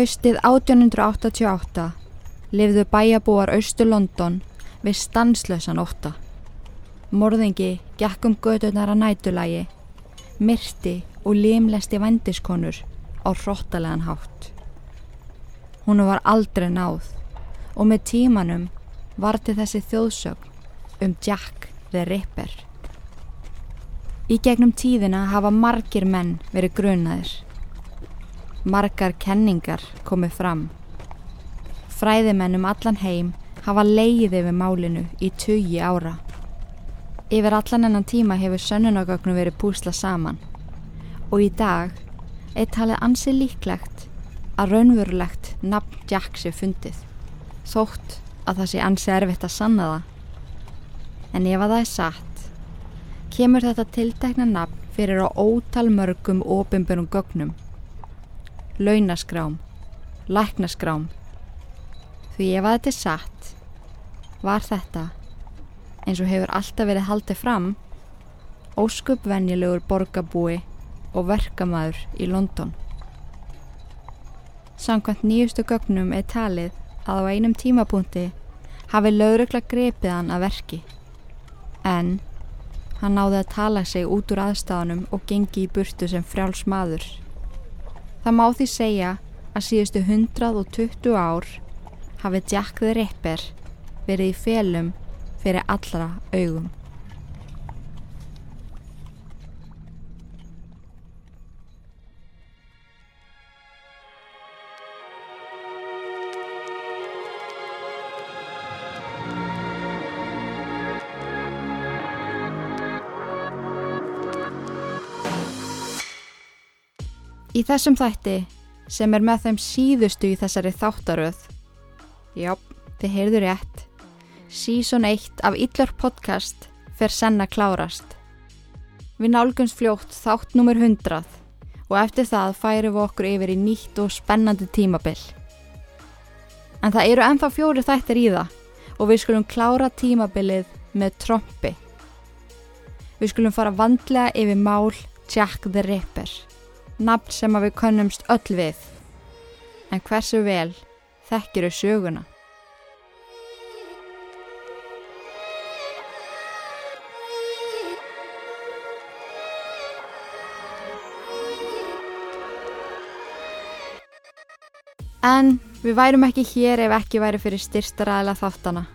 Haustið 1888 lifðu bæjabúar austur London við stanslösan ótta. Morðingi gekk um gödunar að nætulagi, myrti og limlesti vandiskonur á hróttalegan hátt. Hún var aldrei náð og með tímanum var til þessi þjóðsögn um Jack the Ripper. Í gegnum tíðina hafa margir menn verið grunaðir. Margar kenningar komið fram. Fræðimenn um allan heim hafa leið yfir málinu í tugi ára. Yfir allan ennan tíma hefur sönnunagögnum verið púsla saman og í dag er talið ansið líklegt að raunverulegt nafn Jack sé fundið. Þótt að það sé ansið erfitt að sanna það. En ef að það er satt, kemur þetta tiltekna nafn fyrir á ótal mörgum ofinbjörnum gögnum launaskrám, læknaskrám. Því ef að þetta er satt, var þetta, eins og hefur alltaf verið haldið fram, ósköpvenjulegur borgabúi og verkamæður í London. Samkvæmt nýjustu gögnum er talið að á einum tímapunkti hafi laurugla grepið hann að verki. En hann náði að tala sig út úr aðstáðunum og gengi í burtu sem frjáls maður. Það má því segja að síðustu 120 ár hafi Jack the Ripper verið í felum fyrir allra augum. Í þessum þætti sem er með þeim síðustu í þessari þáttaröð. Já, þið heyrðu rétt. Season 1 af Ítlar podcast fer senna klárast. Við nálgumst fljótt þátt nummer 100 og eftir það færum við okkur yfir í nýtt og spennandi tímabill En það eru ennþá fjóri þættir í það og við skulum klára tímabilið með trombi Við skulum fara vandlega yfir mál Jack the Ripper nafn sem að við könnumst öll við. En hversu vel þekkir þau söguna? En við værum ekki hér ef ekki væri fyrir styrstaræðila þáttana.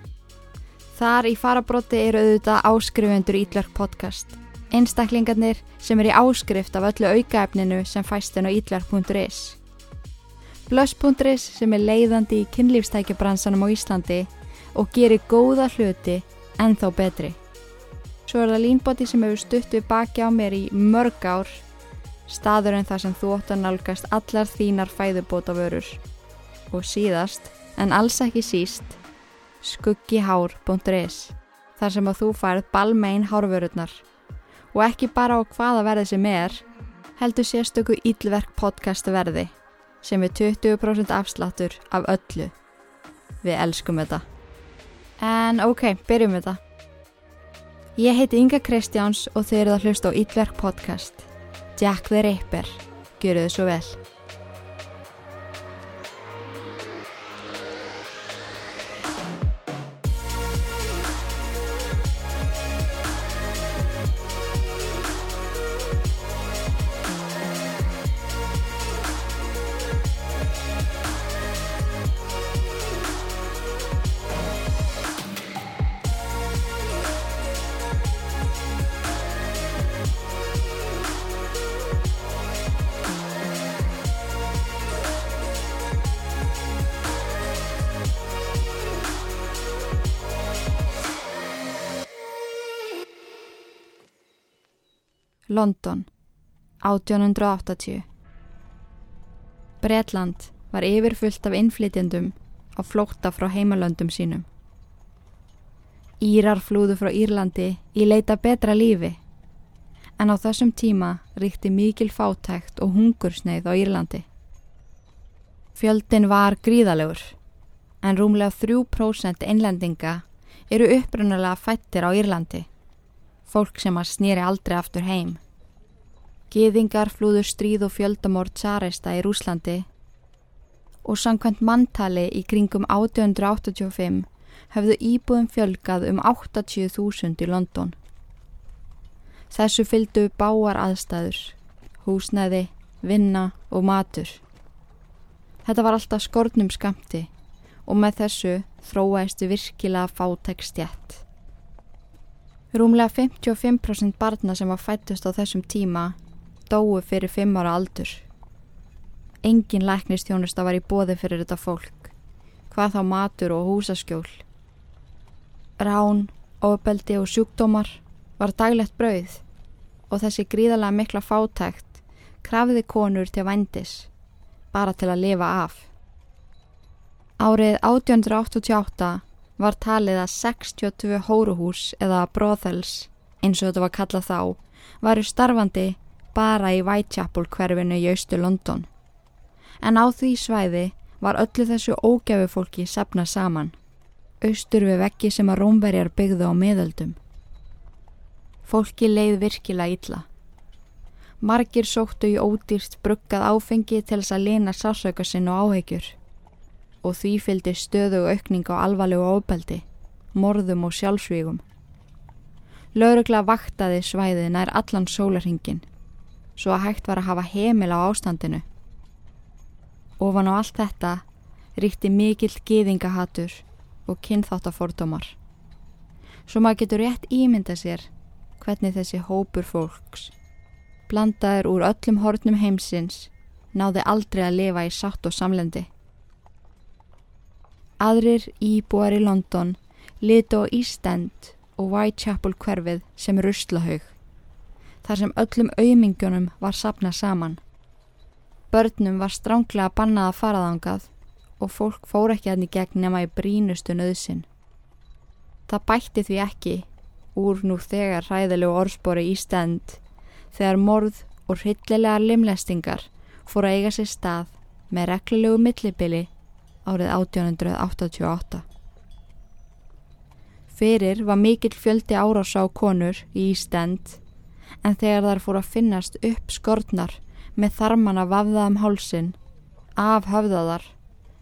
Þar í farabróti eru auðvitað áskrifendur Ítlark podcast einstaklingarnir sem er í áskrift af öllu aukaefninu sem fæst en á ítlark.is. Blöss.is sem er leiðandi í kynlífstækjabransanum á Íslandi og gerir góða hluti ennþá betri. Svo er það línbóti sem hefur stutt við baki á mér í mörg ár, staður en það sem þú ótt að nálgast allar þínar fæðubótavörur. Og síðast, en alls ekki síst, skuggihár.is, þar sem að þú færð balmein hárvörurnar og ekki bara á hvaða verði sem er, heldur sérstöku Ílverk podcast verði sem er 20% afsláttur af öllu. Við elskum þetta. En ok, byrjum við þetta. Ég heiti Inga Kristjáns og þau eruð að hlusta á Ílverk podcast. Jack the Ripper. Gjöru þið svo vel. London 1880 Bretland var yfirfullt af innflytjendum á flótta frá heimalöndum sínum. Írar flúðu frá Írlandi í leita betra lífi en á þessum tíma ríkti mikil fátækt og hungursneið á Írlandi. Fjöldin var gríðalegur en rúmlega 3% einlendinga eru upprunalega fættir á Írlandi fólk sem að snýri aldrei aftur heim. Gýðingar flúður stríð og fjöldamór tsarista í Rúslandi. og samkvæmt manntali í kringum 1885 höfðu íbúðum fjölgað um 80.000 í London. Þessu fylgdu báar aðstæður, húsnæði, vinna og matur. Þetta var alltaf skornum skamti og með þessu þróæstu virkilega fátekstjætt. Rúmlega 55% barna sem var fættust á þessum tíma dói fyrir 5 ára aldur. Engin læknistjónusta var í bóði fyrir þetta fólk, hvað þá matur og húsaskjól. Rán, ofbeldi og sjúkdómar var daglegt brauð og þessi gríðarlega mikla fátækt krafiði konur til vændis, bara til að lifa af. Árið 1888 var talið að 62 hóruhús eða brothels, eins og þetta var kallað þá, varu starfandi bara í Whitechapel hverfinu í austu London. En á því svæði var öllu þessu ógæfu fólki sefna saman, austur við veggi sem að rómverjar byggðu á miðöldum. Fólki leið virkilega illa. Margir sóttu í ódýrst bruggað áfengi til þess að lena sásauka sinn og áhegjur og því fylgdi stöðu og aukning á alvarlegu ofbeldi, morðum og sjálfsvígum. Laurugla vaktaði svæði nær allan sólarhingin, svo að hægt var að hafa heimil á ástandinu. Ofan á allt þetta ríkti mikill geðingahatur og kynþáttafordómar. Svo maður getur rétt ímynda sér hvernig þessi hópur fólks, blandaður úr öllum hornum heimsins, náði aldrei að lifa í sátt og samlendi. Aðrir íbúar í London litu á East End og Whitechapel hverfið sem ruslahaug, þar sem öllum auðmingunum var sapnað saman. Börnum var stránglega bannað að faraðangað og fólk fór ekki aðni gegn nema í brínustu nöðsin. Það bætti því ekki úr nú þegar ræðilegu orðspori East End þegar morð og hryllilega limlestingar fór að eiga sér stað með reglulegu millibili árið 1888. Fyrir var mikill fjöldi árása á konur í Ístend en þegar þar fór að finnast upp skortnar með þarmana vafðaðum hálsin af höfðaðar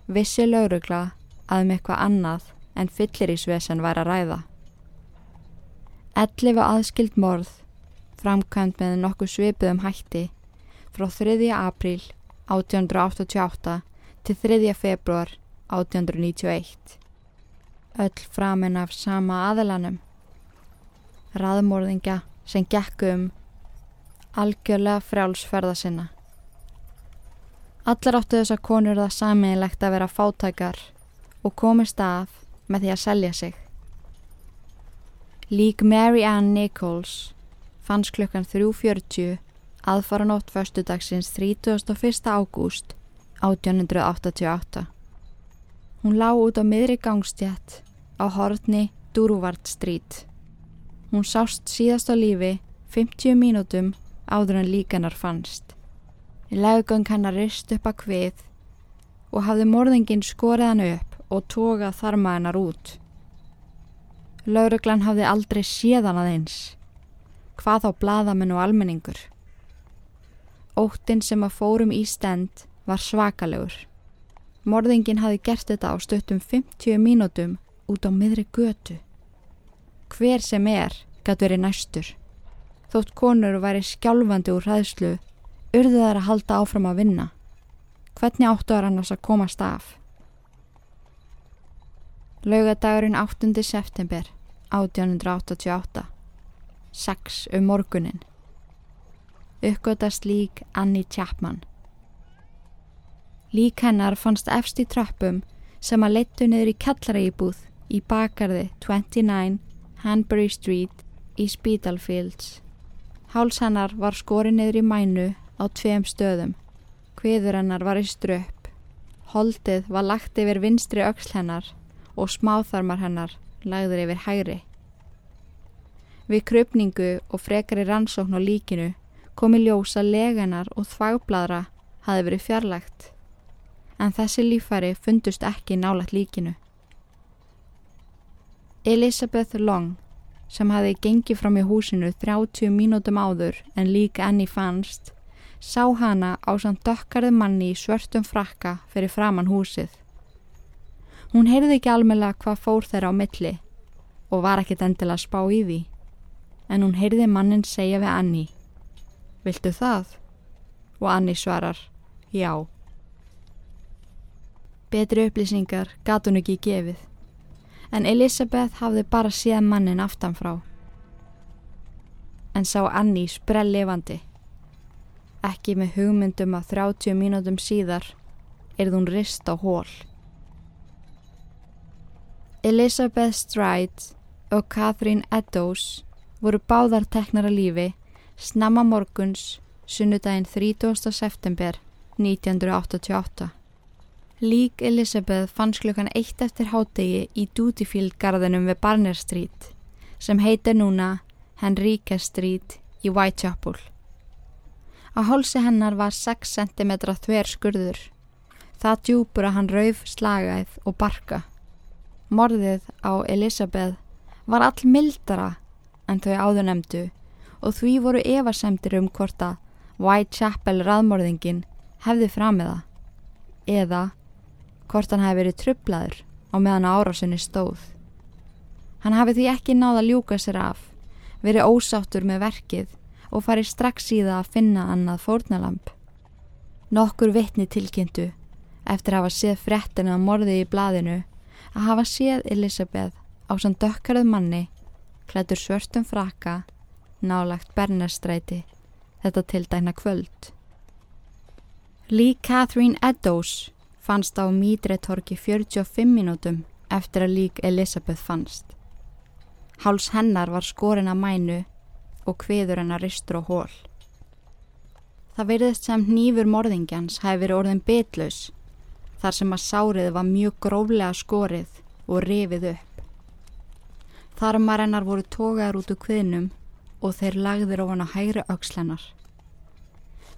vissi laurugla að um eitthvað annað en fyllirísvesen væri að ræða. Ellifu aðskild morð framkvæmt með nokkuð svipuðum hætti frá 3. apríl 1888 til 3. februar 1891. Öll framin af sama aðelanum. Raðmórðingja sem gekkum algjörlega frjálsferða sinna. Allar áttu þess að konur það saminlegt að vera fátækar og komist af með því að selja sig. Lík Mary Ann Nichols fanns klukkan 3.40 aðfara nótt förstudagsins 31. ágúst 1888. Hún lág út á miðri gangstjætt á hortni Duruvart Street. Hún sást síðast á lífi 50 mínútum áður en líkanar fannst. Í laugang hennar rist upp að hvið og hafði morðingin skorið hann upp og tókað þarma hennar út. Lauruglan hafði aldrei séðan að eins. Hvað á bladamenn og almenningur? Óttinn sem að fórum í stend var svakalegur. Morðingin hafi gert þetta á stöttum 50 mínútum út á miðri götu. Hver sem er gætu verið næstur. Þótt konur væri skjálfandi úr hræðslu, urðu þær að halda áfram að vinna. Hvernig áttu þær annars að komast af? Laugadagurinn 8. september 1888 6 um morgunin Uppgötast lík Annie Chapman Lík hennar fannst efst í tröppum sem að leittu niður í kallarægibúð í bakarði 29 Hanbury Street í Spitalfields. Háls hennar var skori niður í mænu á tveim stöðum. Hviður hennar var í ströpp. Holdið var lagt yfir vinstri öksl hennar og smáþarmar hennar lagður yfir hægri. Við krupningu og frekari rannsókn á líkinu komi ljósa leganar og þvagbladra hafi verið fjarlægt en þessi lífæri fundust ekki nálat líkinu. Elisabeth Long, sem hafi gengið fram í húsinu 30 mínútum áður en líka enni fannst, sá hana á samt dökkarði manni í svörtum frakka fyrir framann húsið. Hún heyrði ekki almela hvað fór þeirra á milli og var ekkit endilega spá í því, en hún heyrði mannin segja við Anni, Viltu það? Og Anni svarar, Já. Betri upplýsingar gat hún ekki gefið, en Elisabeth hafði bara séð mannin aftanfrá. En sá Anni sprell levandi. Ekki með hugmyndum að 30 mínútum síðar er hún rist á hól. Elizabeth Stride og Catherine Eddowes voru báðar teknar að lífi snemma morguns sunnudaginn 30. september 1988. Lík Elizabeth fanns klukkan eitt eftir hádegi í Dutyfield garðinum við Barner Street sem heitir núna Henrique Street í Whitechapel. Á hálsi hennar var 6 cm þver skurður. Það djúpur að hann rauf slagæð og barka. Morðið á Elizabeth var all mildara en þau áður nefndu og því voru evasemtir um hvort að Whitechapel raðmorðingin hefði framiða eða hvort hann hefði verið trublaður á meðan árásinni stóð. Hann hafi því ekki náða ljúka sér af, verið ósáttur með verkið og farið strax í það að finna annað fórnalamp. Nokkur vitni tilkynntu eftir að hafa séð frettinu að morði í blaðinu að hafa séð Elisabeth á sann dökkaröð manni klættur svörstum fraka nálagt Bernarstræti þetta tildækna kvöld. Lee Catherine Eddowes fannst á Mídretorki 45 mínútum eftir að lík Elisabeth fannst. Háls hennar var skorin að mænu og hviður hennar ristur og hól. Það verðist sem nýfur morðingjans verið orðin bitlaus þar sem að sárið var mjög gróflega skorið og rifið upp. Þarmar hennar voru tókaður út úr kviðnum og þeir lagðir ofan á hægri aukslennar.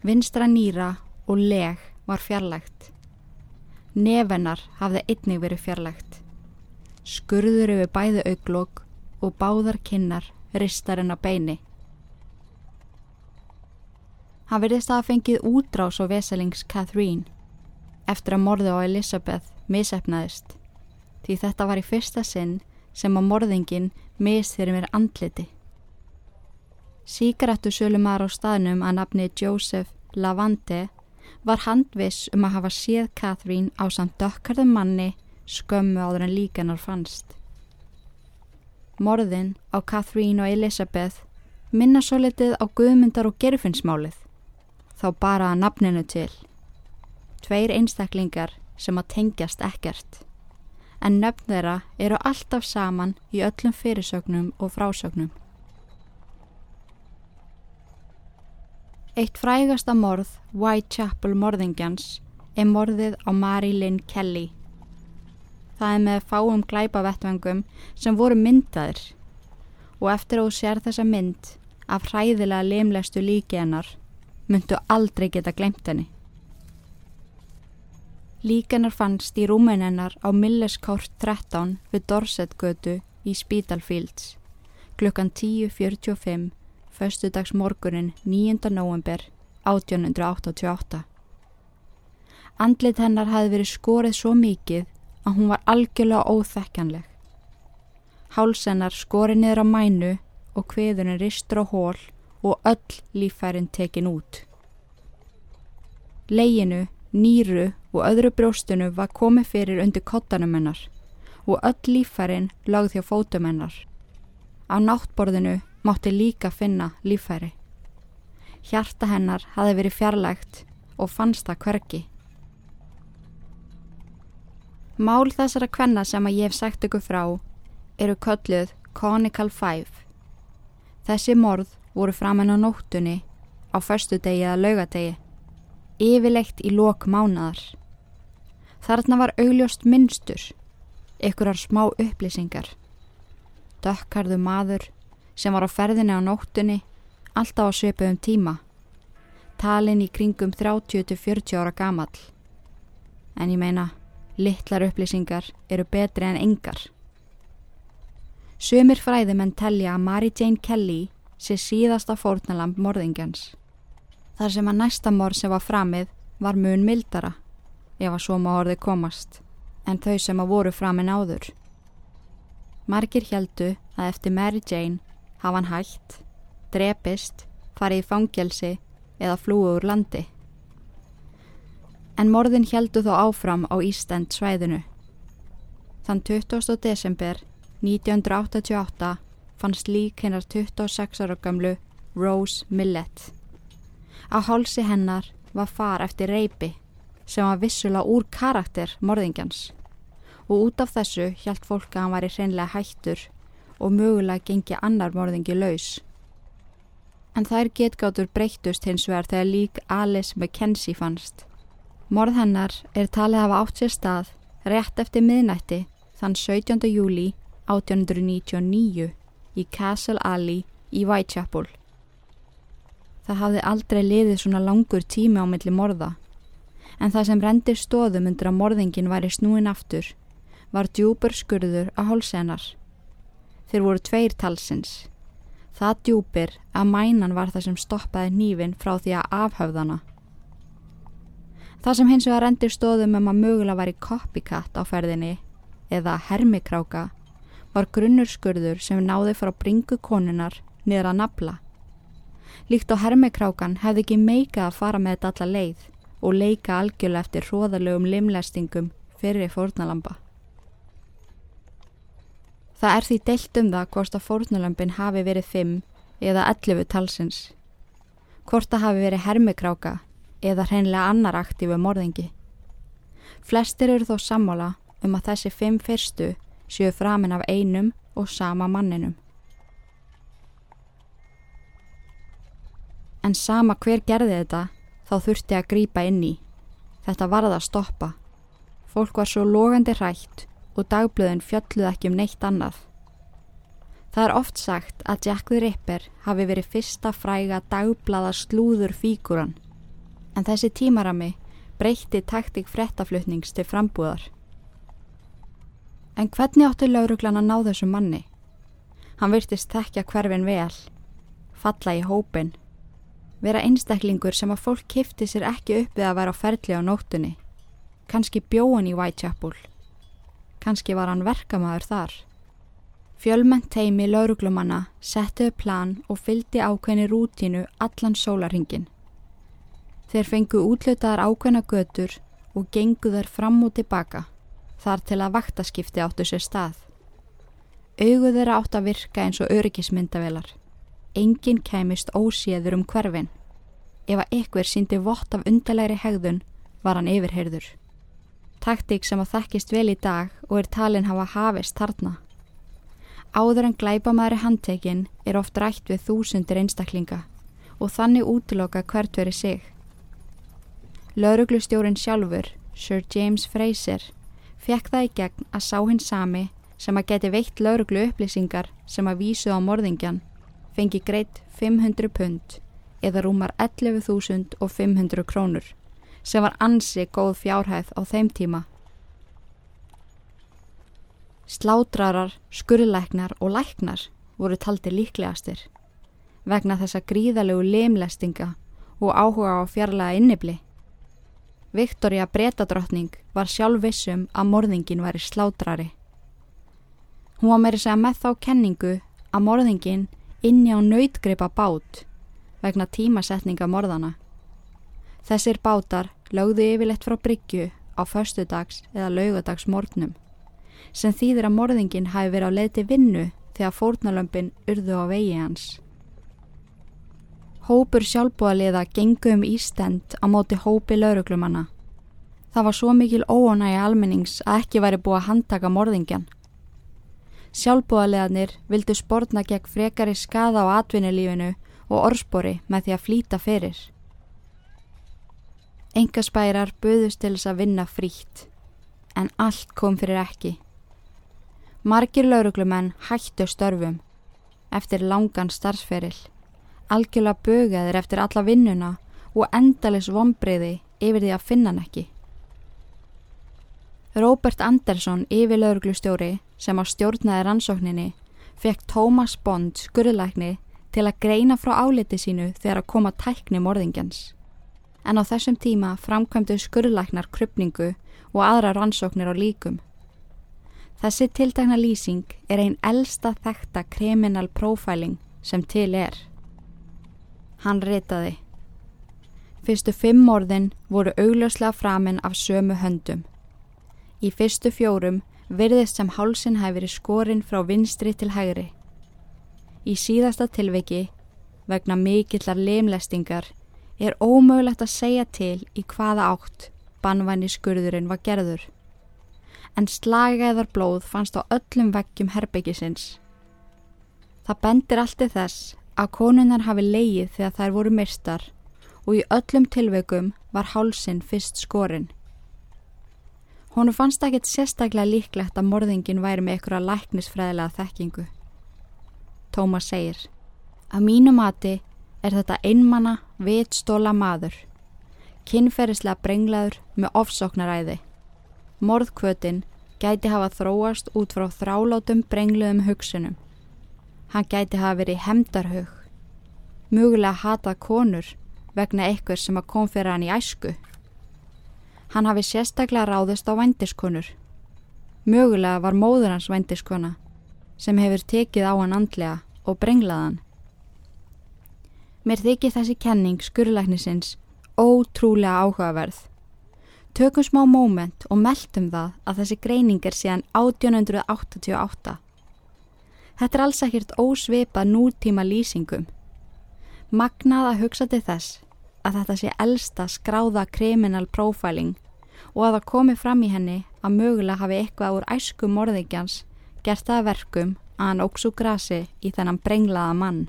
Vinstra nýra og leg var fjarlægt. Nefennar hafði einnig verið fjarlægt. Skurður yfir bæði auglokk og báðar kinnar ristarinn á beini. Hann verðist að fengið útrás á veselings Catherine eftir að morðu á Elisabeth misefnaðist því þetta var í fyrsta sinn sem að morðingin misþyrir mér andliti. Síkarettu sölumar á staðnum að nafni Joseph Lavante var handviss um að hafa séð Catherine á samt dökkarðum manni skömmu áður en líkanar fannst. Morðin á Catherine og Elizabeth minna svo litið á guðmyndar og gerfinsmálið, þá bara að nafninu til. Tveir einstaklingar sem að tengjast ekkert, en nöfn þeirra eru alltaf saman í öllum fyrirsögnum og frásögnum. Eitt frægasta morð Whitechapel morðingjans er morðið á Mary Lynn Kelly. Það er með fáum glæpavettvangum sem voru myndaðir og eftir að þú sér þessa mynd af hræðilega limlestu líki hennar myndu aldrei geta glemt henni. Líkanar fannst í rúmin hennar á Milleskort 13 við Dorsetgötu í Spitalfields klukkan 10.45 föstudags morgunin 9. november 1888. Andlit hennar hafi verið skorið svo mikið að hún var algjörlega óþekkanleg. Hálsennar skorið niður á mænu og hviðurinn ristur á hól og öll lífærin tekin út. Leginu, nýru og öðru brjóstunu var komið fyrir undir kottanum hennar og öll lífærin lagð hjá fótum hennar. Á náttborðinu mátti líka finna lífæri. Hjarta hennar hafi verið fjarlægt og fannst það hverki. Mál þessara kvenna sem að ég hef sagt ykkur frá eru kölluð Conical Five. Þessi morð voru framann á nóttunni á förstu degi eða laugadegi, yfirlegt í lok mánadar. Þarna var augljóst minnstur, ykkurar smá upplýsingar. Dökkarðu maður sem var á ferðinni á nóttunni alltaf á söpu um tíma talin í kringum 30-40 ára gamall. En ég meina litlar upplýsingar eru betri en engar. Sumir fræðumenn telja að Mary Jane Kelly sé síðasta fórnalamb morðingjans. Þar sem að næsta morð sem var framið var mun mildara, ef að svo má orðið komast, en þau sem að voru framin áður. Margir heldu að eftir Mary Jane hafa hann hægt, drepist, farið í fangelsi eða flúið úr landi. En morðin heldu þó áfram á Ísland svæðinu. Þann 20. desember 1988 fannst lík hennar 26 ára gamlu Rose Millett. Á hálsi hennar var far eftir reypi sem var vissulega úr karakter morðingjans og út af þessu hjælt fólk að hann var í hreinlega hættur og mögulega gengi annar morðingi laus. En þær getgátur breyttust hins vegar þegar lík Alice McKenzie fannst. Morð hennar er talið að hafa átt sér stað rétt eftir miðnætti þann 17. júli 1899 í Castle Alley í Whitechapel. Það hafði aldrei liðið svona langur tími á milli morða, en það sem rendir stóðum undir að morðingin væri snúin aftur var djúpur skurður að hálsennar. Þeir voru tveir talsins. Það djúpir að mænan var það sem stoppaði nývin frá því að afhauðana. Það sem hins vegar rendir stóðum um að mögulega væri copycat á ferðinni eða hermikráka var grunnurskurður sem náði frá bringu konunar niður að nafla. Líkt á hermikrákan hefði ekki meika að fara með þetta alla leið og leika algjörlega eftir hróðalögum limlestingum fyrir fórnalamba. Það er því deilt um það hvort að fórnalambin hafi verið 5 eða 11 talsins. Hvort það hafi verið hermikráka eða hreinlega annar aktífu morðingi. Flestir eru þó sammála um að þessi 5 fyrstu séu framin af einum og sama manninum. En sama hver gerði þetta þá þurfti að grýpa inn í. Þetta varða að stoppa. Fólk var svo logandi hrætt og dagblöðin fjölluð ekki um neitt annað. Það er oft sagt að Jack the Ripper hafi verið fyrsta fræga dagblaða slúður fíkuran en þessi tímarami breytti taktik frettaflutnings til frambúðar. En hvernig átti lauruglan að ná þessu manni? Hann virtist þekkja hverfin vel, falla í hópin, vera einstaklingur sem að fólk kifti sér ekki upp við að vera á ferli á nóttunni, kannski bjóan í Whitechapel, kannski var hann verkamæður þar. Fjölmennt teimi lauruglumanna settuðu plan og fyldi ákveðni rútínu allan sólarhingin. Þeir fengu útlötaðar ákveðna götur og genguðar fram og tilbaka þar til að vaktaskipti áttu sér stað. Augu þeirra átt að virka eins og öryggismyndavelar. Engin kæmist óséður um hverfin. Ef að ykkur síndi vott af undalegri hegðun var hann yfirherður. Taktík sem að þekkist vel í dag og er talin hafa hafist þarna. Áður en glæpamæri handtekinn er oft rætt við þúsundir einstaklinga og þannig útiloka hvert veri sig. Lauruglustjórin sjálfur, Sir James Fraser, fekk það í gegn að sá hinn sami sem að geti veitt lauruglu upplýsingar sem að vísu á morðingjan fengi greitt 500 pund eða rúmar 11.500 krónur sem var ansi góð fjárhæð á þeim tíma. Slátrarar, skurðlæknar og læknar voru taldi líklegastir vegna þessa gríðalegu lemlestinga og áhuga á fjarlæga innibli. Viktoria Bretadrottning var sjálf vissum að morðingin væri slátrari. Hún var meiri segja með þá kenningu að morðingin inni á nautgreipa bát vegna tímasetninga morðana. Þessir bátar lögðu yfirleitt frá bryggju á förstudags eða laugadags morgnum sem þýðir að morðingin hafi verið á leiti vinnu þegar fórnalömpin urðu á vegi hans. Hópur sjálfbúðaliða gengu um Ístend á móti hópi lauruglumanna. Það var svo mikil óanægi almennings að ekki væri búið að handtaka morðingjan. Sjálfbúðaliðanir vildu spórna gegn frekari skada á atvinnulífinu og orspori með því að flýta fyrir. Engaspærar buðust til þess að vinna frítt, en allt kom fyrir ekki. Margir lauruglumenn hættu störfum eftir langan starfsferil algjörlega bögaðir eftir alla vinnuna og endalis vonbreyði yfir því að finna hann ekki. Robert Anderson, yfirlauglustjóri sem á stjórnaði rannsókninni, fekk Thomas Bond, skurðlækni, til að greina frá áliti sínu þegar að koma tækni morðingjans. En á þessum tíma framkvæmdu skurðlæknar krypningu og aðra rannsóknir á líkum. Þessi tiltakna lýsing er einn elsta þekta kriminal profiling sem til er. Hann ritaði. Fyrstu fimm morðin voru augljóslega framinn af sömu höndum. Í fyrstu fjórum virðist sem hálsin hafi verið skorinn frá vinstri til hægri. Í síðasta tilviki, vegna mikillar lemlestingar, er ómögulegt að segja til í hvaða átt bannvæni skurðurinn var gerður. En slagæðar blóð fannst á öllum veggjum herbyggisins. Það bendir alltið þess að konunnar hafi leið þegar þær voru mistar og í öllum tilveikum var hálsin fyrst skorinn. Honu fannst ekkert sérstaklega líklegt að morðingin væri með ykkur að læknisfræðilega þekkingu. Tómas segir Að mínu mati er þetta einmanna vitstóla maður, kinnferðislega brenglaður með ofsóknaræði. Morðkvötin gæti hafa þróast út frá þrálátum brengluðum hugsunum. Hann gæti hafa verið hemdarhug, mögulega hatað konur vegna eitthvað sem að kom fyrir hann í æsku. Hann hafi sérstaklega ráðist á vændiskonur. Mögulega var móður hans vændiskona sem hefur tekið á hann andlega og brenglaðan. Mér þykir þessi kenning skurðlæknisins ótrúlega áhugaverð. Tökum smá móment og meldum það að þessi greining er síðan 1888. Þetta er alls ekkert ósvipað nútíma lýsingum. Magnað að hugsa til þess að þetta sé elsta skráða criminal profiling og að það komi fram í henni að mögulega hafi eitthvað úr æsku morðingjans gert það verkum að hann óksu grasi í þennan brenglaða mann.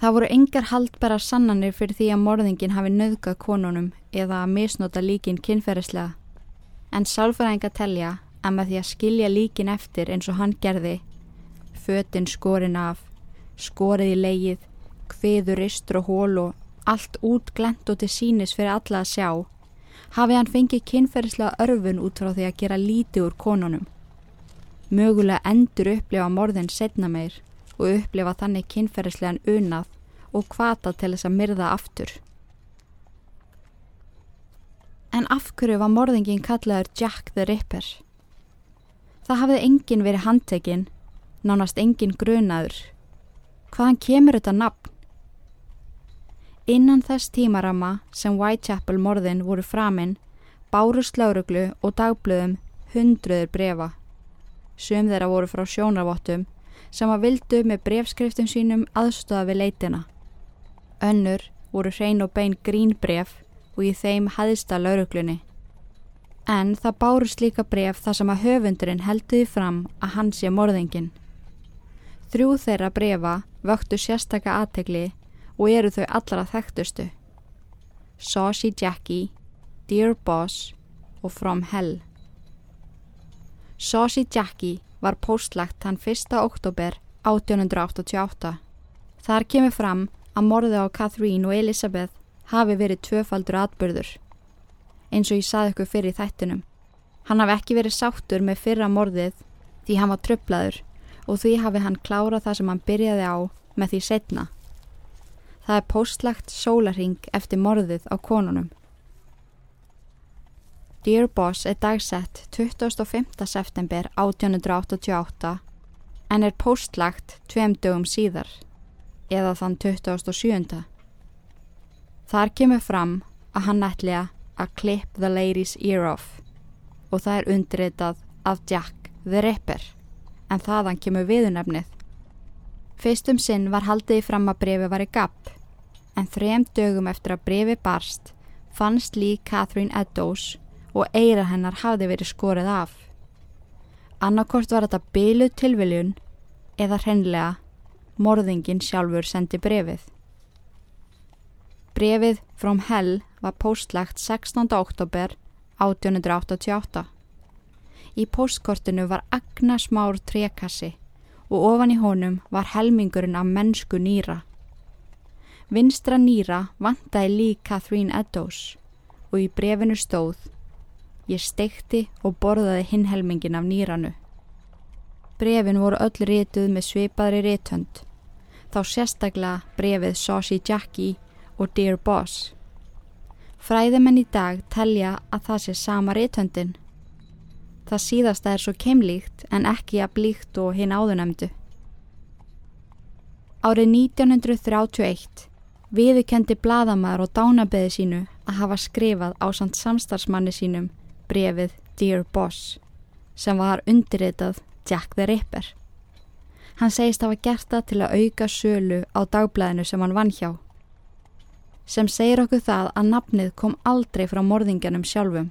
Það voru engar haldbæra sannanir fyrir því að morðingin hafi nöðgað konunum eða að misnota líkin kynferðislega en sálfræðinga telja að með því að skilja líkin eftir eins og hann gerði fötinn skorin af, skorið í leið hviður istur og hól og allt út glent og til sínis fyrir alla að sjá, hafi hann fengið kynferðislega örfun út frá því að gera líti úr konunum. Mögulega endur upplifa morðin setna meir og upplifa þannig kynferðislegan unað og kvata til þess að myrða aftur. En afhverju var morðingin kallaður Jack the Ripper? Það hafði enginn verið handtekinn, nánast enginn grunaður. Hvaðan kemur þetta nafn? Innan þess tímarama sem Whitechapel morðin voru framinn báru slauruglu og dagblöðum hundruður brefa. Sum þeirra voru frá sjónarvottum sem að vildu með brefskriftum sínum aðstöða við leitina. Önnur voru hrein og bein grín bref og í þeim hæðista lauruglunni. En það bárust líka bref þar sem að höfundurinn helduði fram að hans sé morðingin. Þrjú þeirra brefa vöktu sérstakka aðtegli og eru þau allra þekktustu. Saucy Jackie, Dear Boss og From Hell. Saucy Jackie var postlagt hann 1. oktober 1888. Þar kemur fram að morði á Catherine og Elizabeth hafi verið tvöfaldur atbyrður. Eins og ég saði ykkur fyrir þættinum. Hann hafi ekki verið sáttur með fyrra morðið því hann var tröflaður og því hafi hann klárað það sem hann byrjaði á með því setna. Það er postlagt sólaring eftir morðið á konunum. Dear Boss er dagsett 25. september 1888 en er postlagt tveim dögum síðar, eða þann 27. Þar kemur fram að hann ætliða að clip the lady's ear off og það er undritað af Jack the Ripper en þaðan kemur viðunefnið. Fyrstum sinn var haldiði fram að brefi var í gapp, en þrem dögum eftir að brefi barst fannst lík Catherine Eddowes og eira hennar hafði verið skorið af. Annarkort var þetta byluð tilviljun eða hreinlega morðingin sjálfur sendi brefið. Brefið from Hell var postlagt 16. oktober 1888. Í postkortinu var agna smár trekassi og ofan í honum var helmingurinn af mennsku nýra. Vinstra nýra vantæði lík Catherine Eddowes og í brefinu stóð Ég steikti og borðaði hinn helmingin af nýranu. Brefin voru öll rituð með svipaðri rithönd. Þá sérstaklega brefið Saucy Jackie og Dear Boss. Fræðimenn í dag telja að það sé sama rithöndin. Það síðasta er svo keimlíkt en ekki að blíkt og hinn áðunemdu. Árið 1931 viðukendi bladamæður og dánabeði sínu að hafa skrifað á samt samstarfsmanni sínum brefið Dear Boss sem var undirritað Jack the Ripper. Hann segist hafa gert það til að auka sölu á dagblæðinu sem hann vann hjá. Sem segir okkur það að nafnið kom aldrei frá morðinganum sjálfum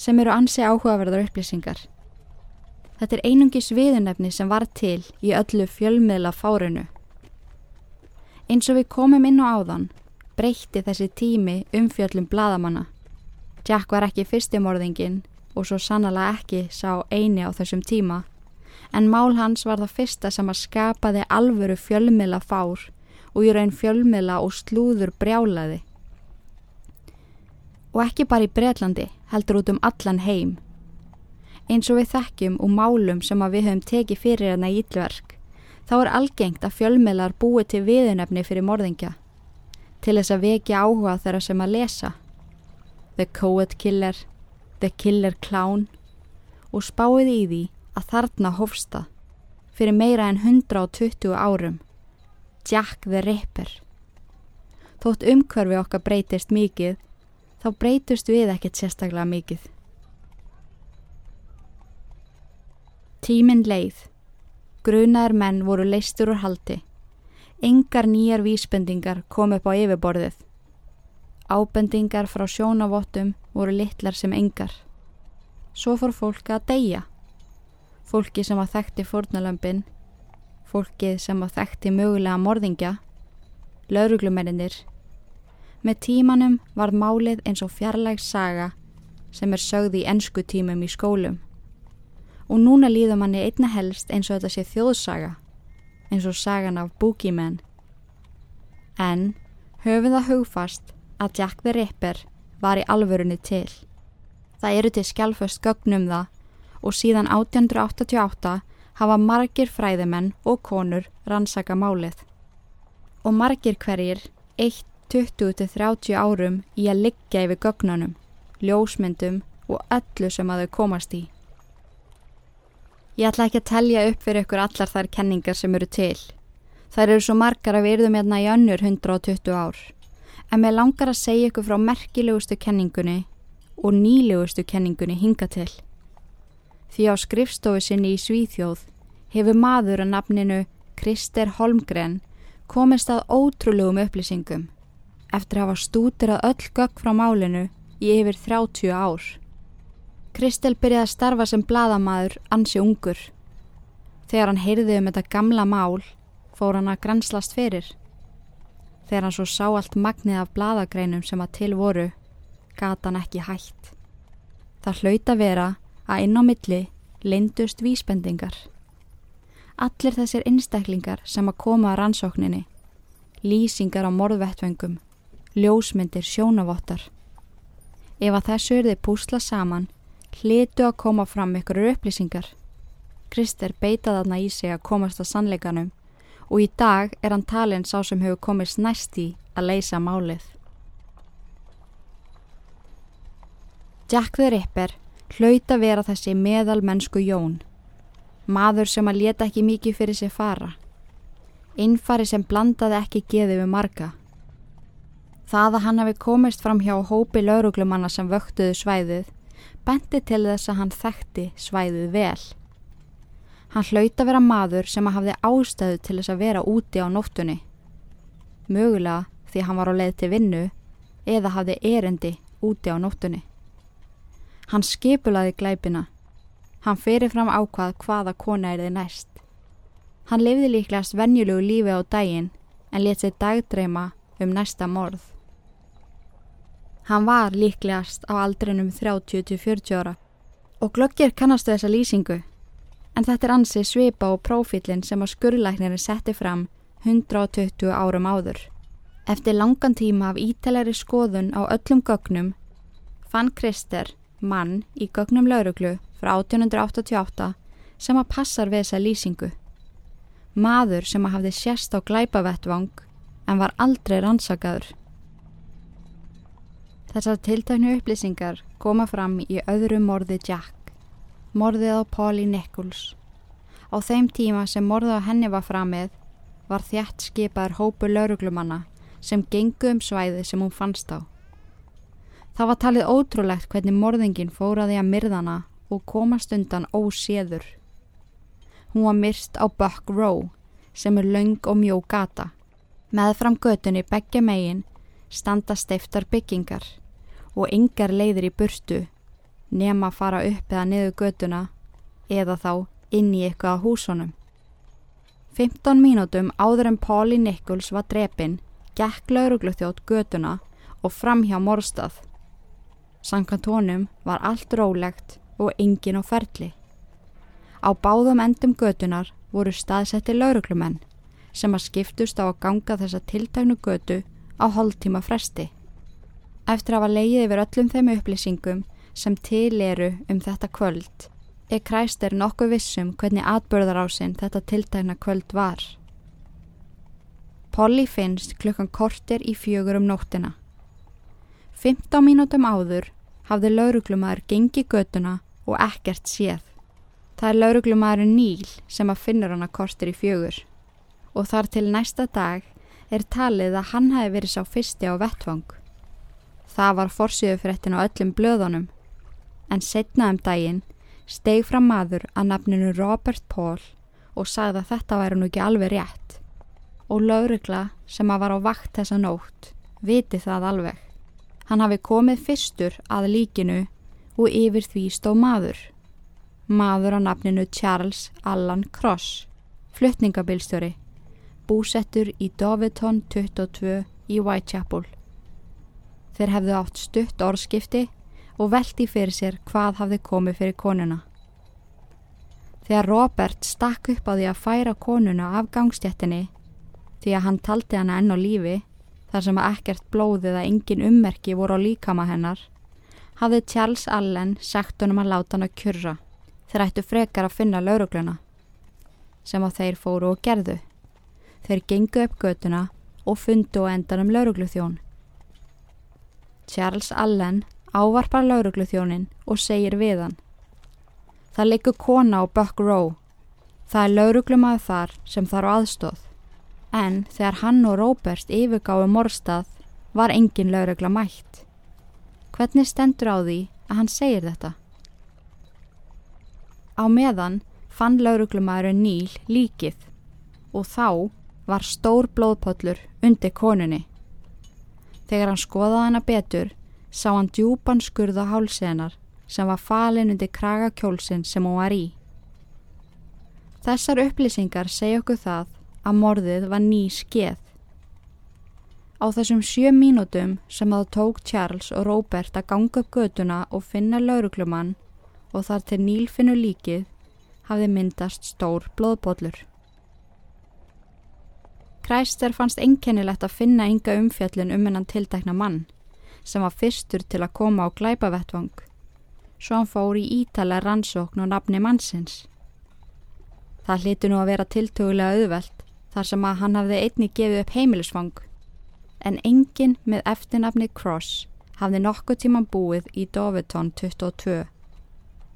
sem eru ansi áhugaverðar upplýsingar. Þetta er einungis viðunefni sem var til í öllu fjölmiðla fárinu. Eins og við komum inn á áðan breytti þessi tími umfjöllum bladamanna. Jack var ekki fyrstimorðingin og svo sannlega ekki sá eini á þessum tíma en mál hans var það fyrsta sem að skapaði alvöru fjölmila fár og í raun fjölmila og slúður brjálaði. Og ekki bara í Breitlandi heldur út um allan heim. Eins og við þekkjum og málum sem að við höfum tekið fyrir hérna í ítlverk, þá er algengt að fjölmilar búi til viðunefni fyrir morðingja, til þess að vekja áhuga þeirra sem að lesa. The Coed Killer, The Killer Clown og spáið í því að þarna hófsta fyrir meira en 120 árum. Jack the Ripper. Þótt umhverfi okkar breytist mikið þá breytust við ekkert sérstaklega mikið. Tíminn leið. Grunaðar menn voru leistur úr haldi. Engar nýjar vísbendingar kom upp á yfirborðið Ábendingar frá sjónavottum voru litlar sem engar Svo fór fólk að deyja fólki sem að þekkti fórnalömpin, fólkið sem að þekkti mögulega morðingja, lauruglumerinir. Með tímanum var málið eins og fjarlægs saga sem er sögð í ennsku tímum í skólum. Og núna líður manni einna helst eins og þetta sé þjóðsaga, eins og sagan af Boogeyman. En höfum það hugfast að Jack the Ripper var í alvörunni til. Það eru til skjálföst gögnum það og síðan 1888 hafa margir fræðimenn og konur rannsaka málið. Og margir hverjir 1, 20-30 árum í að liggja yfir gögnunum, ljósmyndum og öllu sem að þau komast í. Ég ætla ekki að telja upp fyrir ykkur allar þær kenningar sem eru til. Þær eru svo margar að við erum hérna í önnur 120 ár. En mér langar að segja ykkur frá merkilegustu kenningunni og nýlegustu kenningunni hinga til því á skrifstofu sinni í Svíþjóð hefur maður að nafninu Krister Holmgren komist að ótrúlegum upplýsingum eftir að hafa stútirað öll gögg frá málinu í yfir 30 ár. Kristel byrjaði að starfa sem bladamaður ansi ungur. Þegar hann heyrði um þetta gamla mál fór hann að granslast fyrir. Þegar hann svo sá allt magnið af bladagreinum sem að til voru, gata hann ekki hægt. Það hlaut að vera að inn á milli lindust vísbendingar. Allir þessir einstaklingar sem að koma að rannsókninni, lýsingar á morðvettvöngum, ljósmyndir, sjónavottar. Ef að þessu er þið púsla saman, hlitu að koma fram ykkur upplýsingar. Krister beitað aðna í sig að komast að sannleikanum og í dag er hann talin sá sem hefur komist næst í að leysa málið. Jack the Ripper hlaut að vera þessi meðal mennsku Jón. Maður sem að leta ekki mikið fyrir sig fara. Innfari sem blandaði ekki geði við marga. Það að hann hafi komist fram hjá hópi lauruglumanna sem vöktuðu svæðið bendi til þess að hann þekkti svæðið vel. Hann hlaut að vera maður sem að hafði ástöðu til þess að vera úti á nóttunni. Mögulega því hann var á leið til vinnu eða hafði erendi úti á nóttunni. Hann skipulaði glæpina. Hann fyrir fram ákvað hvaða kona er þið næst. Hann lifði líklegast venjulegu lífi á daginn en let sér dagdreima um næsta morð. Hann var líklegast á aldrinum 30-40 ára og glokkir kannastu þessa lýsingu en þetta er ansi svipa og prófílinn sem að skurrlæknirinn setti fram 120 árum áður. Eftir langan tíma af ítalegri skoðun á öllum gögnum fann Krister mann í gögnum lauruglu frá 1888 sem að passar við þessa lýsingu. Maður sem að hafði sérst á glæpavettvang en var aldrei rannsakaður. Þessar tiltæknu upplýsingar koma fram í öðru morði Jack, morðið á Polly Nichols. Á þeim tíma sem morðið á henni var framið var þjætt skipaður hópu lauruglumanna sem gengu um svæði sem hún fannst á. Það var talið ótrúlegt hvernig morðingin fóraði að myrðana og komast undan óséður. Hún var myrst á Buck Row sem er laung og mjó gata. Með fram götunni begge megin standa steiftar byggingar og yngar leiðir í burtu nema fara upp eða niður götuna eða þá inn í eitthvað á húsunum. 15 mínútum áður en Páli Nichols var drepin gekk laurugluþjótt götuna og fram hjá morstað. Sankantónum var allt rólegt og engin á ferli. Á báðum endum götunar voru staðsetti lauruglumenn sem að skiptust á að ganga þessa tiltæknu götu á hóltíma fresti. Eftir að hafa leið yfir öllum þeim upplýsingum sem til eru um þetta kvöld er kræstir nokkuð vissum hvernig atbörðarásinn þetta tiltækna kvöld var. Polly finnst klukkan kortir í fjögur um nóttina. 15 mínútum áður hafði lauruglumæður gengi götuna og ekkert séð. Það er lauruglumæðurinn Níl sem að finnur hana kortir í fjögur og þar til næsta dag er talið að hann hafi verið sá fyrsti á vettvang. Það var forsiðufréttin á öllum blöðunum en setna um daginn steg fram maður að nafninu Robert Paul og sagði að þetta væri nú ekki alveg rétt og laurugla sem að var á vakt þessa nótt viti það alveg. Hann hafi komið fyrstur að líkinu og yfir því stó maður. Maður á nafninu Charles Allan Cross, fluttningabilstjóri, búsettur í Doveton 22 í Whitechapel. Þeir hefðu átt stutt orðskipti og veldi fyrir sér hvað hafði komið fyrir konuna. Þegar Robert stakk upp á því að færa konuna af gangstjættinni því að hann taldi hana enn á lífi þar sem að ekkert blóðið að engin ummerki voru á líkama hennar hafði Charles Allen sagt honum að láta hann að kjurra þeir ættu frekar að finna laurugluna sem á þeir fóru og gerðu þeir gengu upp götuna og fundu og endan um laurugluþjón Charles Allen ávarpar laurugluþjónin og segir við hann Það leikur kona á Buck Row það er lauruglumaður þar sem þarf aðstóð en þegar hann og Róbert yfirgáðu morstað var engin laurugla mætt. Hvernig stendur á því að hann segir þetta? Á meðan fann lauruglumæðurinn Níl líkið og þá var stór blóðpöllur undir konunni. Þegar hann skoðaði hana betur sá hann djúpan skurða hálsenar sem var falin undir kragakjólsinn sem hún var í. Þessar upplýsingar segja okkur það að morðið var ný skeið. Á þessum sjö mínútum sem það tók Charles og Robert að ganga upp göduna og finna lauruglumann og þar til Níl finnu líkið hafði myndast stór blóðbóllur. Kræster fannst einkennilegt að finna ynga umfjallin um hennan tiltekna mann sem var fyrstur til að koma á glæpavettvang. Svo hann fór í ítala rannsókn og nafni mannsins. Það hliti nú að vera tiltögulega auðvelt þar sem að hann hafði einni gefið upp heimilisfang. En enginn með eftirnafni Cross hafði nokkuð tíman búið í Doveton 22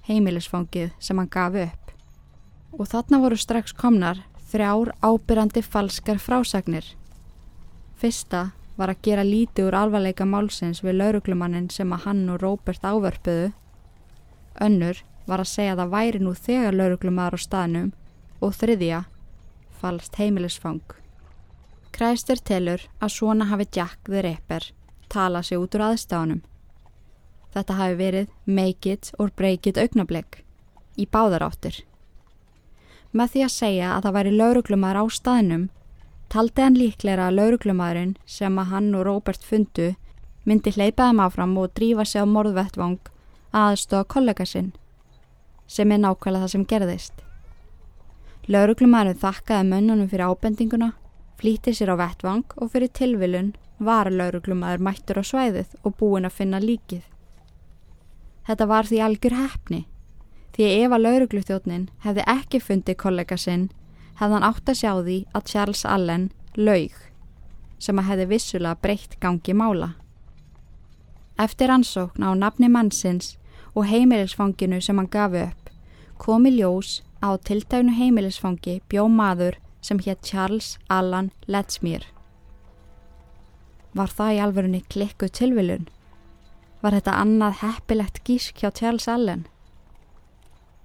heimilisfangið sem hann gaf upp. Og þarna voru strax komnar þrjár ábyrrandi falskar frásagnir. Fyrsta var að gera lítið úr alvarleika málsins við lauruglumannin sem að hann og Róbert ávörpuðu önnur var að segja að það væri nú þegar lauruglumar á staðnum og þriðja falskt heimilisfang. Kræstur telur að svona hafi Jack the Ripper talað sig út úr aðstáðunum. Þetta hafi verið make it or break it augnablik í báðaráttir. Með því að segja að það væri lauruglumæður á staðnum taldi hann líklega að lauruglumæðurinn sem að hann og Robert fundu myndi hleypaðum áfram og drífa sig á morðvettvang aðstóða kollega sinn sem er nákvæmlega það sem gerðist. Lauruglumærin þakkaði mönnunum fyrir ábendinguna, flýtti sér á vettvang og fyrir tilvilun var lauruglumæður mættur á svæðið og búin að finna líkið. Þetta var því algjör hefni, Því ef að lauruglutjónin hefði ekki fundið kollega sinn, hefði hann átt að sjá því að Charles Allen laug, sem að hefði vissulega breytt gangi mála. Eftir ansókn á nafni mannsins og heimilisfanginu sem hann gaf upp, komi ljós á tiltægnu heimilisfangi bjó maður sem hétt Charles Allan Ledsmýr. Var það í alverunni klikku tilvilun? Var þetta annað heppilegt gísk hjá Charles Allen?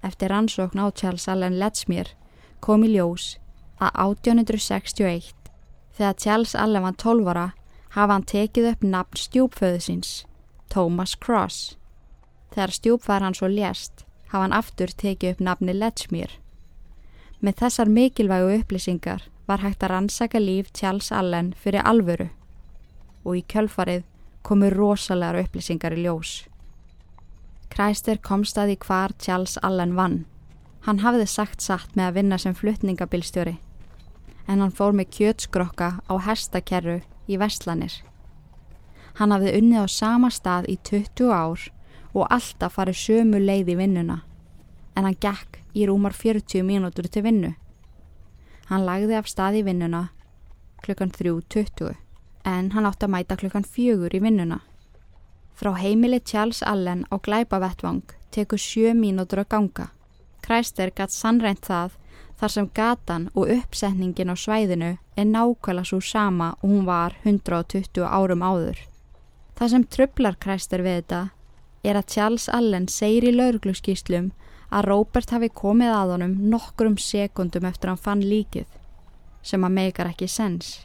Eftir ansókn á Charles Allen Ledsmýr kom í ljós að 1861 þegar Charles Allen var 12 ára hafa hann tekið upp nafn stjúpföðu síns, Thomas Cross. Þegar stjúpfæðar hann svo lést hafa hann aftur tekið upp nafni Ledsmýr. Með þessar mikilvægu upplýsingar var hægt að rannsaka líf Charles Allen fyrir alvöru og í kjölfarið komu rosalegar upplýsingar í ljós. Kræster komst að því hvar Charles Allen vann. Hann hafði sagt satt með að vinna sem flutningabilstjóri en hann fór með kjötskrokka á hestakerru í Vestlanir. Hann hafði unnið á sama stað í 20 ár og alltaf farið sömu leið í vinnuna en hann gekk í rúmar 40 mínútur til vinnu. Hann lagði af stað í vinnuna klukkan 3.20 en hann átti að mæta klukkan 4 í vinnuna. Frá heimili Charles Allen á Glæpavettvang tekur 7 mínútur að ganga. Kræster gatt sannreint það þar sem gatan og uppsetningin á svæðinu er nákvæmlega svo sama og hún var 120 árum áður. Það sem tröflar Kræster við þetta er að Charles Allen segir í laurugluskíslum að Róbert hafi komið að honum nokkrum sekundum eftir hann fann líkið, sem að meikar ekki sens.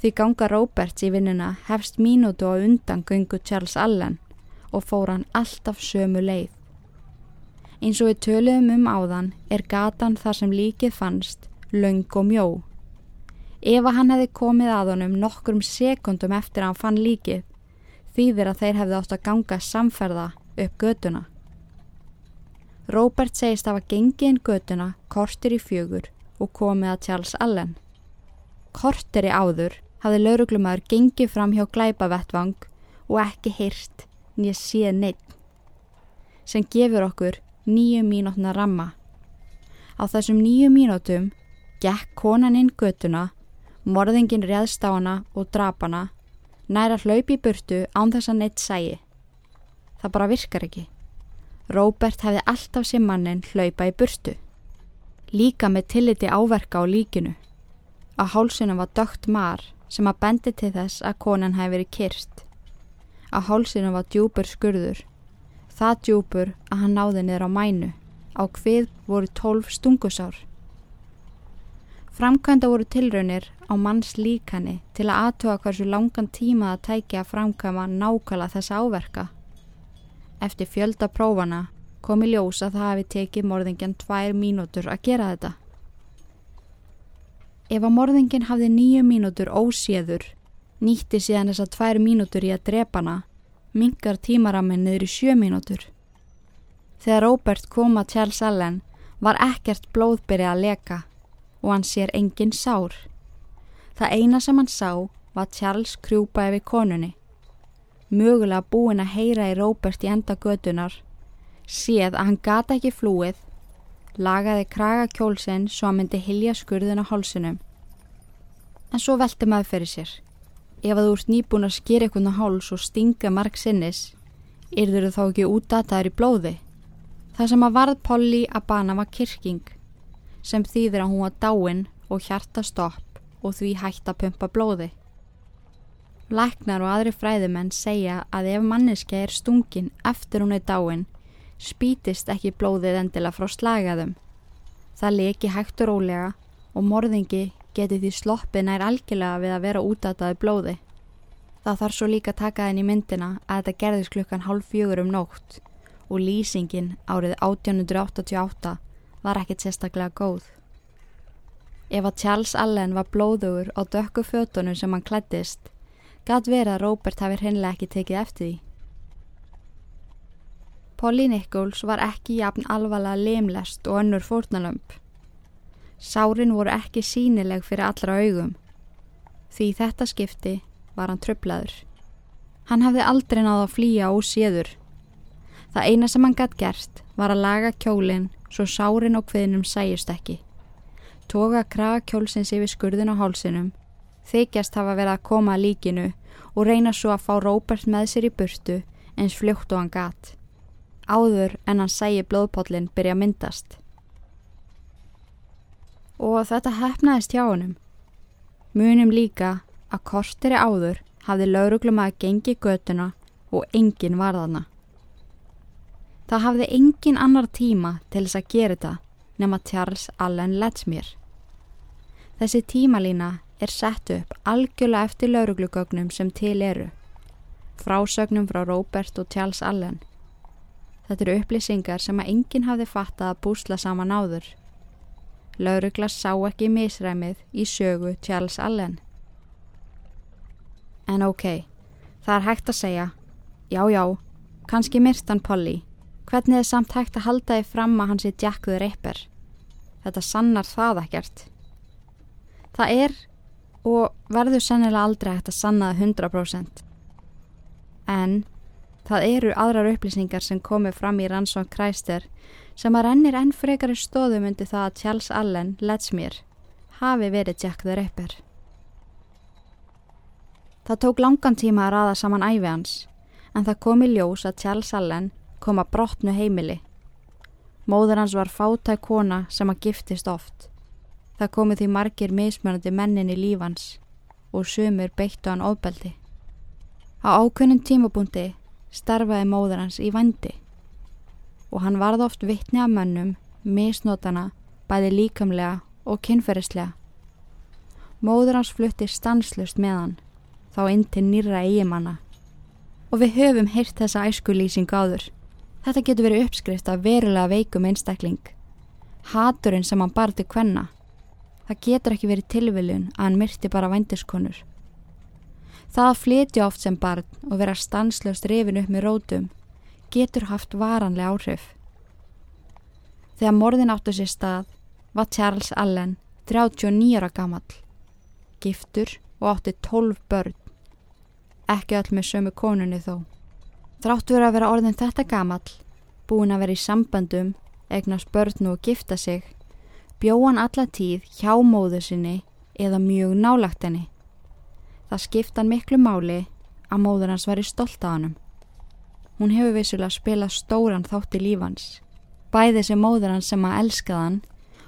Því ganga Róberts í vinnuna hefst mínútu á undan gungu Charles Allen og fór hann alltaf sömu leið. Eins og við töluðum um áðan er gatan þar sem líkið fannst laung og mjó. Ef að hann hefði komið að honum nokkrum sekundum eftir að hann fann líkið, þýðir að þeir hefði átt að ganga samferða upp göduna. Robert segist að hafa gengið inn göduna kortir í fjögur og komið að Charles Allen. Kortir í áður hafði lauruglumæður gengið fram hjá glæpavettvang og ekki hýrt nýja síð neitt sem gefur okkur nýju mínútna ramma. Á þessum nýju mínútum gekk konan inn göduna, morðingin réðst á hana og drapana, næra hlaupi í burtu án þess að neitt sægi. Það bara virkar ekki. Róbert hefði alltaf sem mannin hlaupa í burtu. Líka með tilliti áverka á líkinu. Á hálsunum var dögt mar sem að bendi til þess að konan hefði verið kyrst. Á hálsunum var djúpur skurður. Það djúpur að hann náði niður á mænu. Á hvið voru tólf stungusár. Framkvæmda voru tilraunir á manns líkani til að aðtöga hversu langan tíma það tækja að framkvæma nákvæmlega þessa áverka. Eftir fjölda prófana kom í ljós að það hafi tekið morðingjan tvær mínútur að gera þetta. Ef að morðingin hafði nýju mínútur óséður, nýtti síðan þess að tvær mínútur í að drepana, mingar tímaraminn niður í sjö mínútur. Þegar Robert kom að Charles Allen var ekkert blóðbyrja að leka og hann sér engin sár. Það eina sem hann sá var Charles krjúpa yfir konunni mögulega búin að heyra í Róbert í enda gödunar, séð að hann gata ekki flúið, lagaði kraga kjólsinn svo að myndi hilja skurðin á hálsunum. En svo velti maður fyrir sér. Ef að þú ert nýbúin að skýra eitthvað á háls og stinga marg sinnis, yrður þú þá ekki útdataður í blóði? Það sem að varð Polly að bana var kirking, sem þýðir að hún var dáin og hjarta stopp og því hægt að pumpa blóði. Læknar og aðri fræðumenn segja að ef manneski er stungin eftir hún er dáin, spítist ekki blóðið endilega frá slagaðum. Það leki hægt og rólega og morðingi geti því sloppið nær algjörlega við að vera útataði blóði. Það þarf svo líka að taka þenn í myndina að þetta gerðist klukkan hálf fjögur um nótt og lýsingin árið 1888 var ekkert sérstaklega góð. Ef að Charles Allen var blóðugur á dökku fjötunum sem hann klættist, Gat verið að Róbert hafi hreinlega ekki tekið eftir því. Polly Nichols var ekki jafn alvarlega lemlest og önnur fórnalömp. Sárin voru ekki sínileg fyrir allra augum. Því þetta skipti var hann tröflaður. Hann hafði aldrei náða að flýja óséður. Það eina sem hann gætt gert var að laga kjólinn svo sárin og kviðnum sæjust ekki. Toga kraga kjólsins yfir skurðin á hálsinum, þykjast hafa verið að koma að líkinu og reyna svo að fá Róbert með sér í burtu eins fljótt og hann gatt. Áður en hann sæi blóðpóllin byrja myndast. Og þetta hefnaðist hjá honum. Munum líka að kortiri áður hafði lauruglum að gengi götuna og engin varðana. Það hafði engin annar tíma til þess að gera þetta nema Charles Allen Lettsmere. Þessi tímalína er sett upp algjörlega eftir lauruglugögnum sem til eru. Frásögnum frá Robert og Charles Allen. Þetta eru upplýsingar sem að enginn hafði fattað að búsla saman áður. Laurugla sá ekki misræmið í sögu Charles Allen. En ok, það er hægt að segja, já já, kannski myrtan Polly Hvernig er samt hægt að halda þið fram að Jack the Ripper? Þetta sannar það ekkert. Það er og verður sennilega aldrei hægt að sanna það 100%. En það eru aðrar upplýsingar sem komið fram í rannsón Kræster sem að rennir enn frekari stóðum undir það að Charles Allen, Lettsmere, hafi verið Jack the Ripper. Það tók langan tíma að raða saman æfi hans en það kom í ljós að Charles Allen kom að brotnu heimili. Móður hans var fátæk kona sem að giftist oft. Það komið því margir mismörandi mennin í lífans og sumur beittu hann ofbeldi. Á ákunnum tímabúndi starfaði móður hans í vandi og hann varð oft vittni af mönnum, misnótana, bæði líkamlega og kynferðislega. Móður hans flutti stanslust með hann, þá inn til nýra eigimanna og við höfum heyrt þessa æskulýsing áður. Þetta getur verið uppskrift af verulega veikum einstakling. Haturinn sem hann barði hvenna. Það getur ekki verið tilviljun að hann myrti bara vændiskonur. Það að flytja oft sem barn og vera stanslöst rifin upp með rótum getur haft varanlega áhrif. Þegar morðin áttu sér stað var Charles Allen 39 ára gammal, giftur og átti 12 börn, ekki öll með sömu konunni þó. Þráttur að vera orðin þetta gamall, búin að vera í sambandum, egnast börn og gifta sig, bjóðan alla tíð hjá móðu sinni eða mjög nálagt henni. Það skiptan miklu máli að móður hans var í stolt á hannum. Hún hefur vissulega spilað stóran þátt í lífans, bæði sem móður hans sem að elskaða hann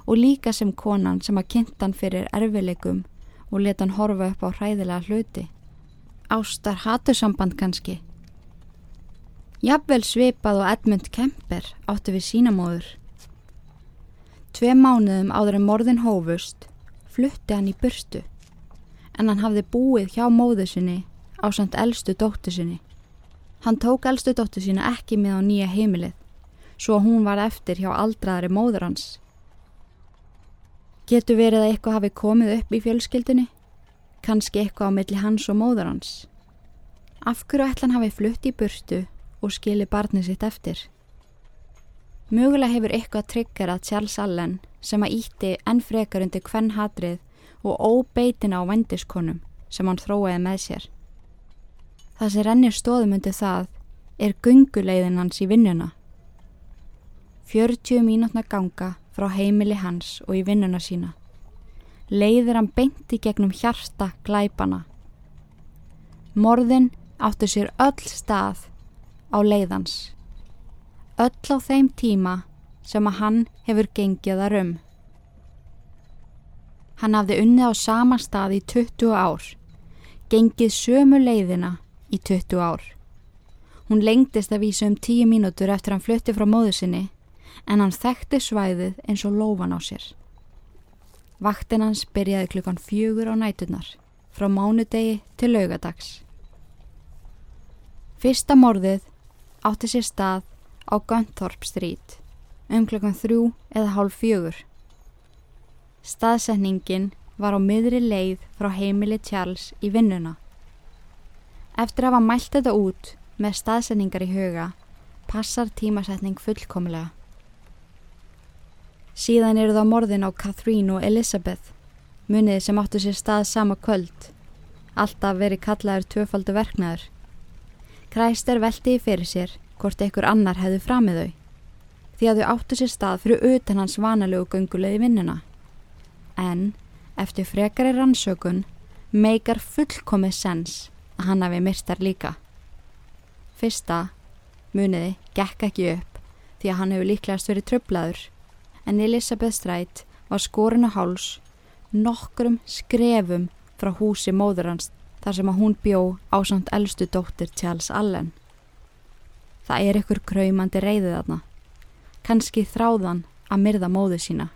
og líka sem konan sem að kynnta hann fyrir erfileikum og leta hann horfa upp á hræðilega hluti. Ástar hatursamband kannski? Jafnvel svipað og Edmund Kemper áttu við sínamóður. Tvei mánuðum áður en morðin hófust flutti hann í burstu en hann hafði búið hjá móðu sinni á samt eldstu dóttu sinni. Hann tók eldstu dóttu sinni ekki með á nýja heimilið svo hún var eftir hjá aldraðari móður hans. Getur verið að eitthvað hafi komið upp í fjölskyldunni? Kanski eitthvað á milli hans og móður hans? Af hverju ætlan hafi flutt í burstu og skili barnið sitt eftir. Mögulega hefur eitthvað tryggjara Charles Allen sem að ítti enn frekar undir hvern hatrið og óbeitin á vendiskonum sem hann þróiði með sér. Það sem rennir stóðum undir það er gunguleiðin hans í vinnuna. 40 mínútna ganga frá heimili hans og í vinnuna sína. Leiðir hann beinti gegnum hjarta glæpana. Morðin áttu sér öll stað á leiðans. Öll á þeim tíma sem að hann hefur gengið að rum. Hann hafði unnið á sama stað í 20 ár, gengið sömu leiðina í 20 ár. Hún lengtist að vísa um 10 mínútur eftir hann flutti frá móðu sinni en hann þekkti svæðið eins og lófan á sér. Vaktin hans byrjaði klukkan fjögur á nætunar frá mánudegi til laugadags. Fyrsta morðið átti sér stað á Gunthorpe Street um klokkan þrjú eða hálf fjögur. Staðsetningin var á miðri leið frá heimili Charles í vinnuna. Eftir að hafa mælt þetta út með staðsetningar í huga passar tímasetning fullkomlega. Síðan eru það morðin á Catherine og Elizabeth, munið sem áttu sér stað sama kvöld, alltaf verið kallaður tvöfaldu verknaður. Kræster veltiði fyrir sér hvort einhver annar hefði framið þau því að þau áttu sér stað fyrir utan hans vanalegu göngulegði vinnuna. En eftir frekari rannsökun meikar fullkomið sens hann hafi myrstar líka. Fyrsta, muniði, gekk ekki upp því að hann hefur líklegast verið tröflaður en Elisabeth Streit var skorinu háls nokkrum skrefum frá húsi móður hans þar sem að hún bjó á samt elstu dóttir Charles Allen. Það er ykkur kraumandi reyðið þarna. Kanski þráðan að myrða móðu sína,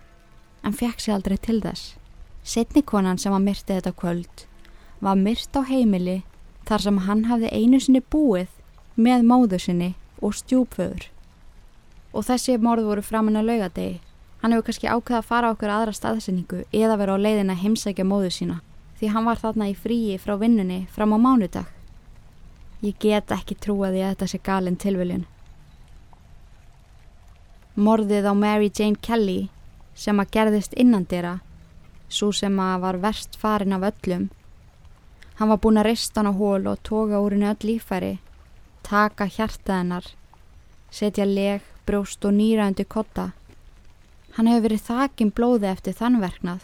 en fekk sér aldrei til þess. Setni konan sem að myrti þetta kvöld var myrt á heimili þar sem hann hafði einu sinni búið með móðu sinni og stjúpföður. Og þessi morð voru framann að laugadegi. Hann hefur kannski ákveða að fara okkur aðra staðsendingu eða vera á leiðin að heimsækja móðu sína því hann var þarna í fríi frá vinnunni fram á mánudag. Ég get ekki trúa því að þetta sé galin tilviljun. Morðið á Mary Jane Kelly sem að gerðist innandira, svo sem að var verst farin af öllum. Hann var búin að rista hann á hól og toga úr henni öll lífæri, taka hjarta hennar, setja leg, brjóst og nýra undir kotta Hann hefur verið þakin blóði eftir þannverknað.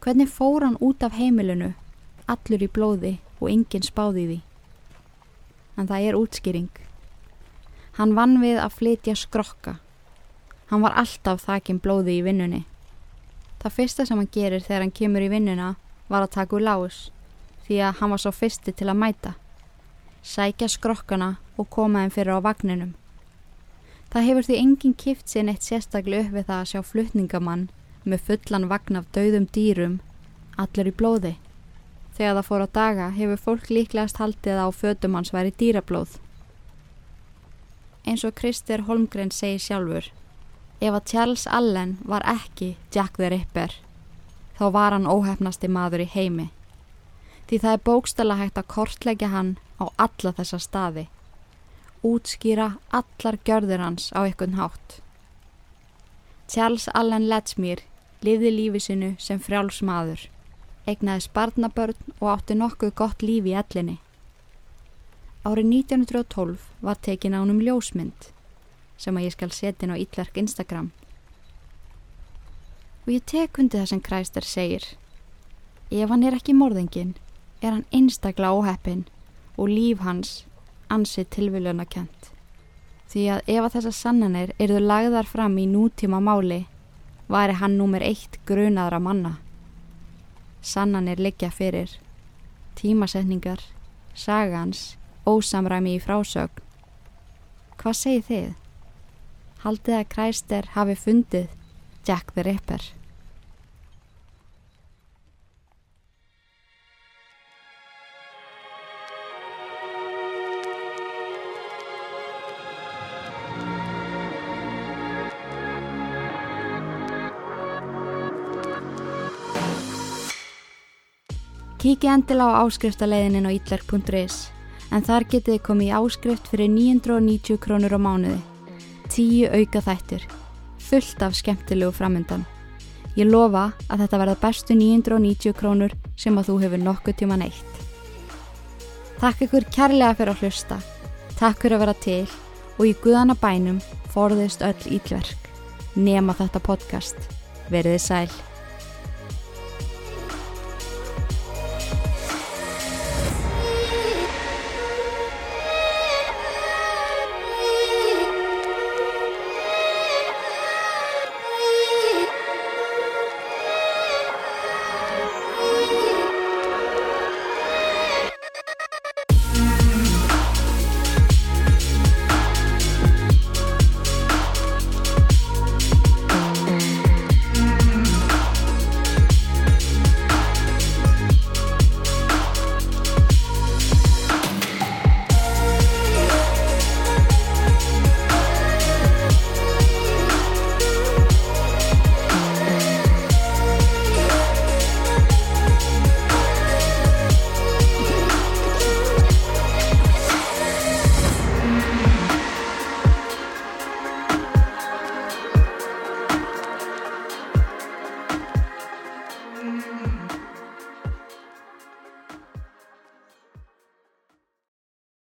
Hvernig fór hann út af heimilinu, allur í blóði og enginn spáði því? En það er útskýring. Hann vann við að flytja skrokka. Hann var alltaf þakin blóði í vinnunni. Það fyrsta sem hann gerir þegar hann kemur í vinnuna var að taka úr lás því að hann var svo fyrsti til að mæta. Sækja skrokkana og koma þeim fyrir á vagninum. Það hefur því enginn kift sér neitt sérstaklega upp við það að sjá flutningamann með fullan vagn af dauðum dýrum, allir í blóði. Þegar það fór á daga hefur fólk líklegast haldið á fötum hans væri dýrablóð. Eins og Krister Holmgren segir sjálfur, ef að Charles Allen var ekki Jack the Ripper, þá var hann óhefnasti maður í heimi. Því það er bókstala hægt að kortleggja hann á alla þessa staði útskýra allar gjörður hans á ekkun hátt. Charles Allen Lettsmýr liði lífi sinu sem frjáls maður, egnaði sparnabörn og átti nokkuð gott lífi í ellinni. Árið 1912 var tekin ánum ljósmynd sem að ég skal setja inn á ítverk Instagram. Og ég tek hundi það sem Kræster segir. Ef hann er ekki morðingin, er hann einstaklega óheppin og líf hans ansið tilviljuna kent. Því að ef að þessar sannanir eruðu lagðar fram í nútíma máli, væri hann númer eitt grunaðra manna. Sannanir liggja fyrir, tímasetningar, sagans, ósamræmi í frásögn. Hvað segir þið? Haldið að Kræster hafi fundið Jack the Ripper? Kíkið endilega á áskriftaleiðinin á itlerk.is en þar getið þið komið í áskrift fyrir 990 krónur á mánuði. Tíu auka þættir, fullt af skemmtilegu framöndan. Ég lofa að þetta verða bestu 990 krónur sem að þú hefur nokkuð tíma neitt. Takk ykkur kærlega fyrir að hlusta. Takk fyrir að vera til og í guðana bænum forðist öll ítverk. Nema þetta podcast. Verðið sæl.